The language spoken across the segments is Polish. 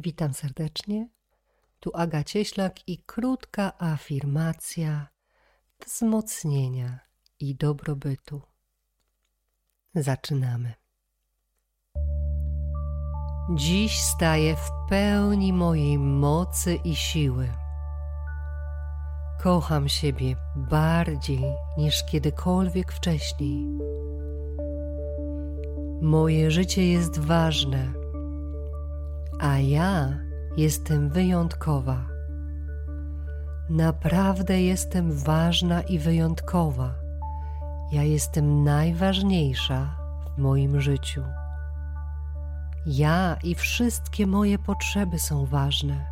Witam serdecznie. Tu Aga Cieślak i krótka afirmacja wzmocnienia i dobrobytu. Zaczynamy. Dziś staję w pełni mojej mocy i siły. Kocham siebie bardziej niż kiedykolwiek wcześniej. Moje życie jest ważne a ja jestem wyjątkowa. Naprawdę jestem ważna i wyjątkowa. Ja jestem najważniejsza w moim życiu. Ja i wszystkie moje potrzeby są ważne.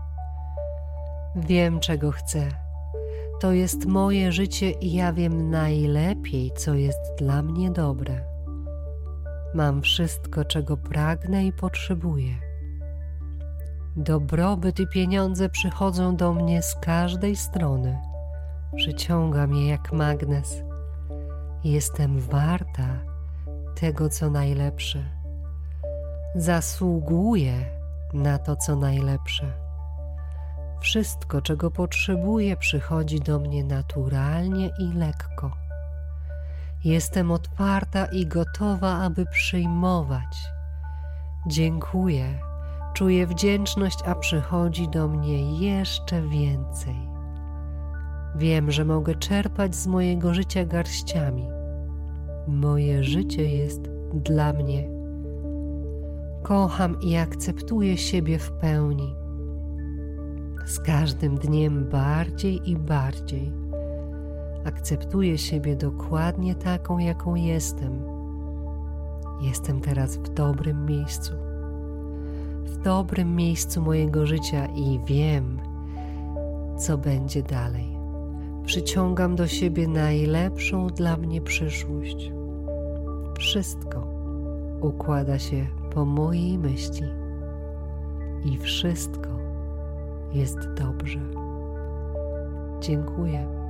Wiem, czego chcę. To jest moje życie i ja wiem najlepiej, co jest dla mnie dobre. Mam wszystko, czego pragnę i potrzebuję. Dobrobyt i pieniądze przychodzą do mnie z każdej strony. Przyciągam je jak magnes. Jestem warta tego, co najlepsze. Zasługuję na to, co najlepsze. Wszystko, czego potrzebuję, przychodzi do mnie naturalnie i lekko. Jestem otwarta i gotowa, aby przyjmować. Dziękuję Czuję wdzięczność, a przychodzi do mnie jeszcze więcej. Wiem, że mogę czerpać z mojego życia garściami. Moje życie jest dla mnie. Kocham i akceptuję siebie w pełni. Z każdym dniem bardziej i bardziej akceptuję siebie dokładnie taką, jaką jestem. Jestem teraz w dobrym miejscu dobrym miejscu mojego życia i wiem, co będzie dalej. Przyciągam do siebie najlepszą dla mnie przyszłość. Wszystko układa się po mojej myśli i wszystko jest dobrze. Dziękuję.